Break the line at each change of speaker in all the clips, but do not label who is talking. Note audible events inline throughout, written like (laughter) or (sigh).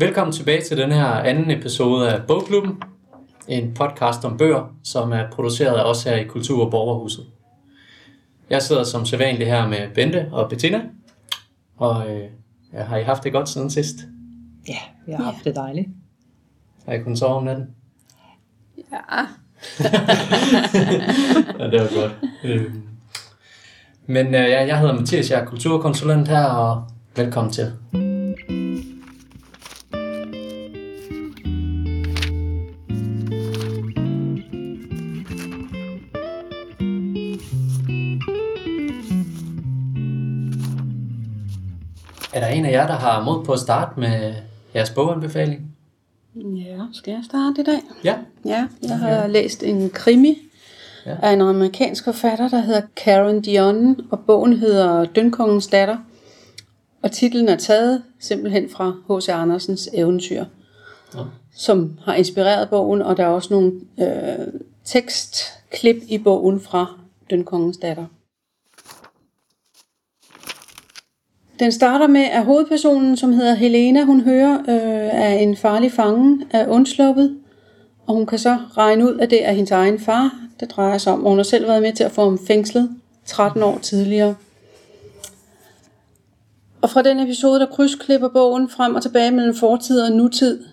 Velkommen tilbage til den her anden episode af Bogklubben. En podcast om bøger, som er produceret af os her i Kultur- og Borgerhuset. Jeg sidder som sædvanlig her med Bente og Bettina. Og øh, ja, har I haft det godt siden sidst?
Ja, vi har haft det dejligt.
Har I kunnet sove om natten?
Ja, (laughs)
ja, det var godt. Øh. Men øh, ja, jeg hedder Mathias, jeg er kulturkonsulent her, og velkommen til. Er der en af jer, der har mod på at starte med jeres boganbefaling?
ja skal jeg starte i dag?
Ja.
Ja, jeg har ja. læst en krimi
Ja.
af en amerikansk forfatter, der hedder Karen Dionne, og bogen hedder Dønkongens datter. Og titlen er taget simpelthen fra H.C. Andersens eventyr,
Ja.
som har inspireret bogen, og der er også nogle øh, tekstklip i bogen fra Dønkongens datter. Den starter med, at hovedpersonen, som hedder Helena, hun hører øh, at en farlig fange er undsluppet, og hun kan så regne ud, at det er hendes egen far, det drejer sig om. Og hun har selv været med til at få ham fængslet 13 år tidligere. Og fra den episode, der krydsklipper bogen frem og tilbage mellem fortid og nutid,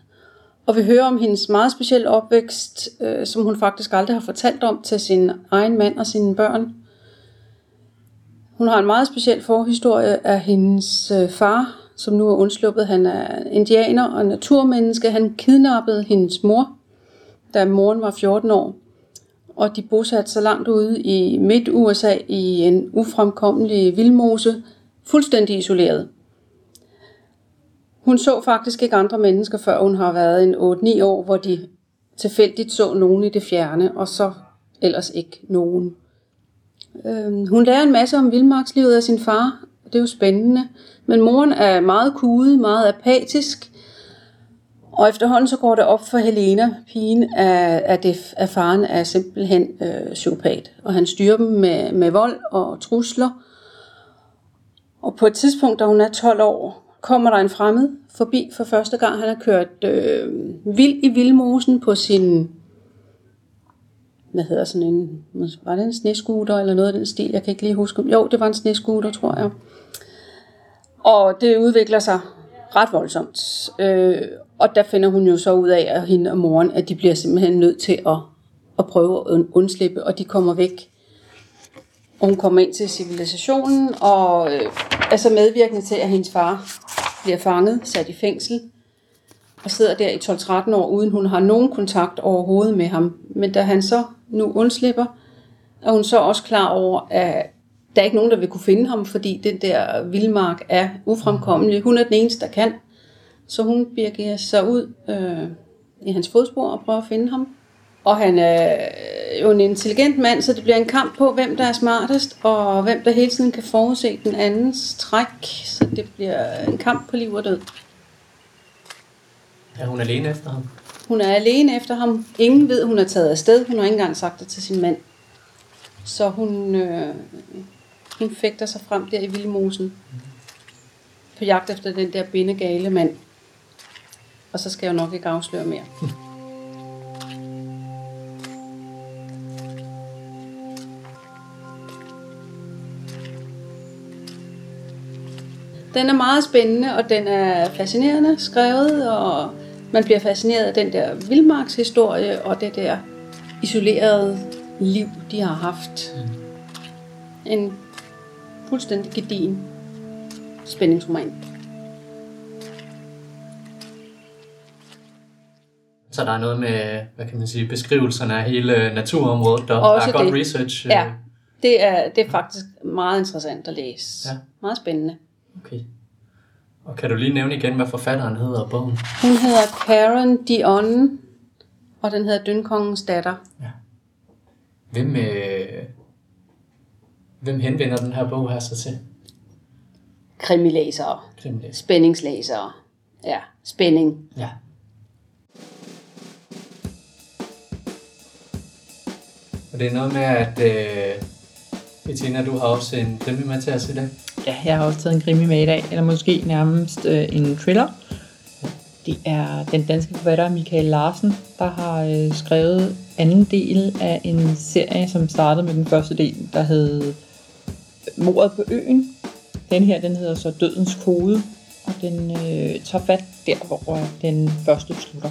og vi hører om hendes meget specielle opvækst, øh, som hun faktisk aldrig har fortalt om til sin egen mand og sine børn. Hun har en meget speciel forhistorie af hendes øh, far, som nu er undsluppet. Han er indianer og naturmenneske. Han kidnappede hendes mor, da moren var 14 år. Og de bosatte sig langt ude i midt-USA i en ufremkommelig vildmose, fuldstændig isoleret. Hun så faktisk ikke andre mennesker, før hun har været en 8-9 år, hvor de tilfældigt så nogen i det fjerne, og så ellers ikke nogen. Øh, hun lærer en masse om vildmarkslivet af sin far. Det er jo spændende. Men moren er meget kude, meget apatisk. Og efterhånden så går det op for Helena, pigen, at, at, det, at faren er simpelthen øh, psykopat. Og han styrer dem med, med vold og trusler. Og på et tidspunkt, da hun er 12 år, kommer der en fremmed forbi for første gang. Han har kørt øh, vild i vildmosen på sin hvad hedder sådan en, var det en snescooter eller noget af den stil, jeg kan ikke lige huske. Jo, det var en snescooter, tror jeg. Og det udvikler sig ret voldsomt. Øh, og der finder hun jo så ud af, at hende og moren, at de bliver simpelthen nødt til at, at prøve at undslippe, og de kommer væk. Og hun kommer ind til civilisationen, og øh, er så medvirkende til, at hendes far bliver fanget, sat i fængsel, og sidder der i 12-13 år, uden hun har nogen kontakt overhovedet med ham. Men da han så nu undslipper, er hun så også klar over, at der er ikke nogen, der vil kunne finde ham, fordi den der vildmark er ufremkommelig. Hun er den eneste, der kan. Så hun begiver sig ud øh, i hans fodspor og prøver at finde ham. Og han er jo en intelligent mand, så det bliver en kamp på, hvem der er smartest, og hvem der hele tiden kan forudse den andens træk. Så det bliver en kamp på liv og død.
Er hun alene efter ham?
Hun er alene efter ham. Ingen ved, hun er taget afsted. Hun har ikke engang sagt det til sin mand. Så hun, øh, hun fægter sig frem der i Vildmosen. På jagt efter den der bindegale mand. Og så skal jeg jo nok ikke afsløre mere. Den er meget spændende, og den er fascinerende skrevet, og man bliver fascineret af den der vildmarkshistorie, og det der isolerede liv, de har haft. En fuldstændig gedin spændingsroman.
Så der er noget med, hvad kan man sige, beskrivelserne af hele naturområdet, der
Også
er godt
det.
research. øh,
Ja, det er, det er faktisk meget interessant at læse.
Ja.
Meget spændende.
Okay. Og kan du lige nævne igen, hvad forfatteren hedder af bogen?
Hun hedder Karen Dionne, og den hedder Dønkongens datter.
Hvem, øh, hvem henvender den her bog her så til?
Krimilæsere,
Krimilæs.
spændingslæsere. Ja, spænding.
Ja. Og det er noget med, at øh, Bettina, du har også en krimi med til os i dag.
Ja, jeg har også taget en krimi med i dag, eller måske nærmest øh, en thriller. Det er den danske forfatter Michael Larsen, der har øh, skrevet anden del af en serie, som startede med den første del, der hed øh, Mordet på øen. Den her, den hedder så Dødens Kode, og den øh, tager fat der, hvor øh, den første slutter.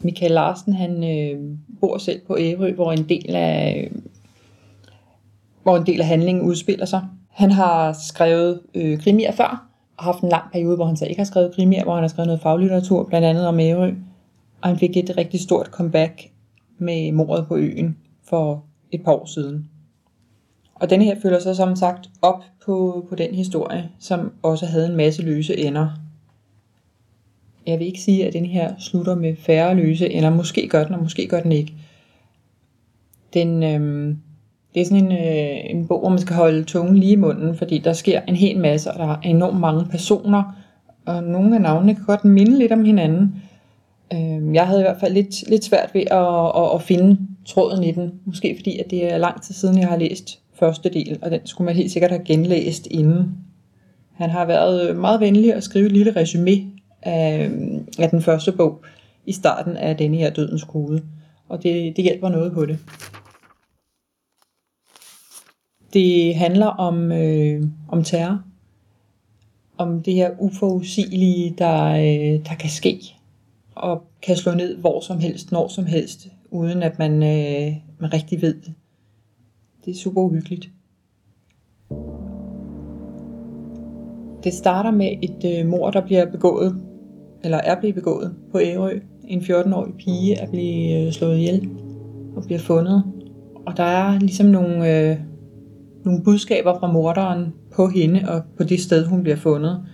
Michael Larsen, han øh, bor selv på Ærø, hvor en del af øh, hvor en del af handlingen udspiller sig. Han har skrevet øh, krimier før, og haft en lang periode, hvor han så ikke har skrevet krimier, hvor han har skrevet noget faglitteratur, blandt andet om Ærø. Og han fik et rigtig stort comeback med mordet på øen for et par år siden. Og denne her følger så som sagt op på, på den historie, som også havde en masse løse ender. Jeg vil ikke sige, at den her slutter med færre løse ender. Måske gør den, og måske gør den ikke. Den, øhm, det er sådan en, øh, en bog, hvor man skal holde tungen lige i munden, fordi der sker en hel masse, og der er enormt mange personer, og nogle af navnene kan godt minde lidt om hinanden. Øh, jeg havde i hvert fald lidt, lidt svært ved at, at, at finde tråden i den, måske fordi at det er lang tid siden, jeg har læst første del, og den skulle man helt sikkert have genlæst inden. Han har været øh, meget venlig at skrive et lille resume af, af den første bog i starten af denne her Dødens Kode, og det, det hjælper noget på det. Det handler om, øh, om terror. Om det her uforudsigelige, der, øh, der kan ske. Og kan slå ned hvor som helst, når som helst, uden at man, øh, man rigtig ved det. Det er super uhyggeligt. Det starter med et øh, mor, der bliver begået, eller er blevet begået på Ærø. En 14-årig pige er blevet øh, slået ihjel og bliver fundet. Og der er ligesom nogle, øh, nogle budskaber fra morderen på hende og på det sted, hun bliver fundet.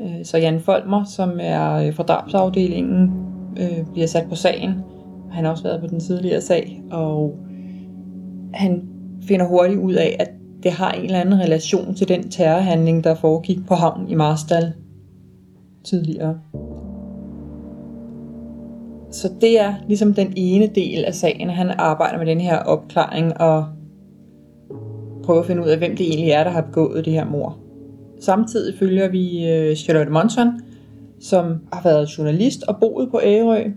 Øh, så Jan Folmer, som er øh, fra drabsafdelingen, øh, bliver sat på sagen. Han har også været på den tidligere sag, og han finder hurtigt ud af, at det har en eller anden relation til den terrorhandling, der foregik på havnen i Marstal tidligere. Så det er ligesom den ene del af sagen, han arbejder med den her opklaring og prøve at finde ud af, hvem det egentlig er, der har begået det her mor. Samtidig følger vi øh, Charlotte Monson, som har været journalist og boet på Ærø,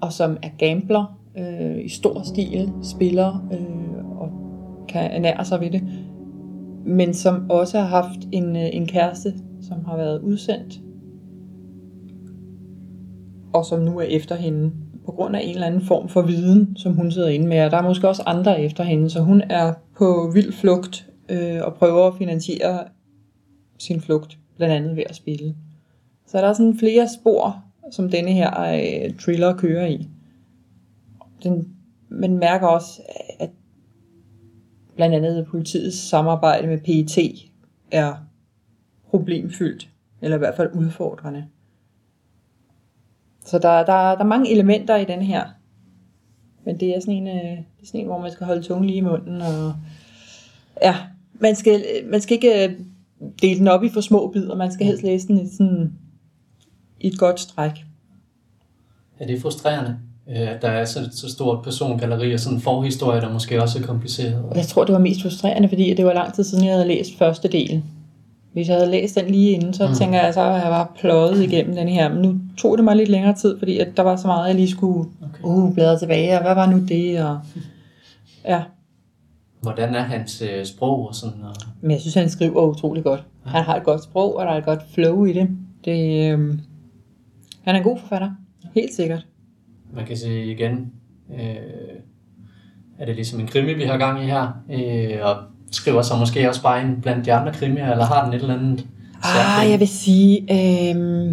og som er gambler øh, i stor stil, spiller øh, og kan ernære sig ved det, men som også har haft en, øh, en kæreste, som har været udsendt, og som nu er efter hende på grund af en eller anden form for viden, som hun sidder inde med. Og der er måske også andre efter hende, så hun er på vild flugt øh, og prøver at finansiere sin flugt, blandt andet ved at spille. Så der er sådan flere spor, som denne her øh, thriller kører i. Den, man mærker også, at blandt andet politiets samarbejde med PET er problemfyldt, eller i hvert fald udfordrende. Så der, der, der er mange elementer i den her. Men det er sådan en, øh, det er sådan en hvor man skal holde tungen lige i munden. Og, ja, man skal, man skal ikke øh, dele den op i for små bidder. Man skal helst læse den i, sådan, i et godt stræk.
Er det frustrerende, øh, at der er så, så stort persongalleri og sådan en forhistorie, der måske også er kompliceret?
Jeg tror, det var mest frustrerende, fordi det var lang tid siden, jeg havde læst første del. Hvis jeg havde læst den lige inden, så mm. tænker jeg, så har jeg bare pløjet igennem den her. Men nu tog det mig lidt længere tid, fordi at der var så meget, jeg lige skulle okay. uh, bladre tilbage, og hvad var nu det? Og, (laughs) ja.
Hvordan er hans øh, sprog og sådan? Og...
Men jeg synes, han skriver utrolig godt. Ja. Han har et godt sprog, og der er et godt flow i det. det øh, han er en god forfatter, helt sikkert.
Man kan sige igen, øh, er det ligesom en krimi, vi har gang i her, øh, og skriver sig måske også bare ind blandt de andre krimier, eller har den et eller andet
Ah, jeg vil sige, øh,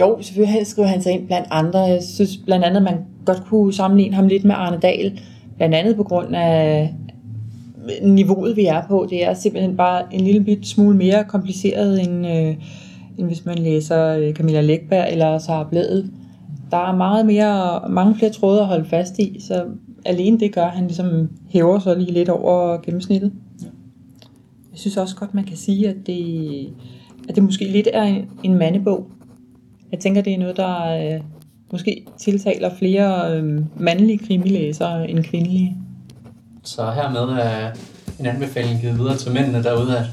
jo, selvfølgelig skriver han sig ind blandt andre. Jeg synes blandt andet, man godt kunne sammenligne ham lidt med Arne Dahl, blandt andet på grund af niveauet, vi er på. Det er simpelthen bare en lille bit smule mere kompliceret, end, øh, end hvis man læser øh, Camilla Lækberg eller Sara Bladet. Der er meget mere, mange flere tråde at holde fast i, så alene det gør, at han ligesom hæver sig lige lidt over gennemsnittet. Jeg synes også godt, man kan sige, at det, at det måske lidt er en, en mandebog. Jeg tænker, det er noget, der øh, måske tiltaler flere øh, mandlige krimilæsere end kvindelige.
Så hermed er en anbefaling givet videre til mændene derude, at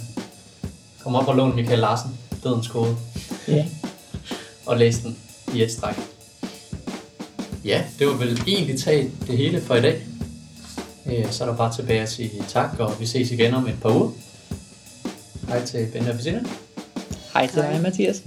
komme op og låne Michael Larsen. Dødens Kode
Ja.
og læse den i et stræk. Ja, det var vel egentlig taget det hele for i dag. Øh, Så er der bare tilbage at sige tak, og vi ses igen om et par uger. Hej til Bente og Bettina.
Hej til
Hej.
dig, Mathias.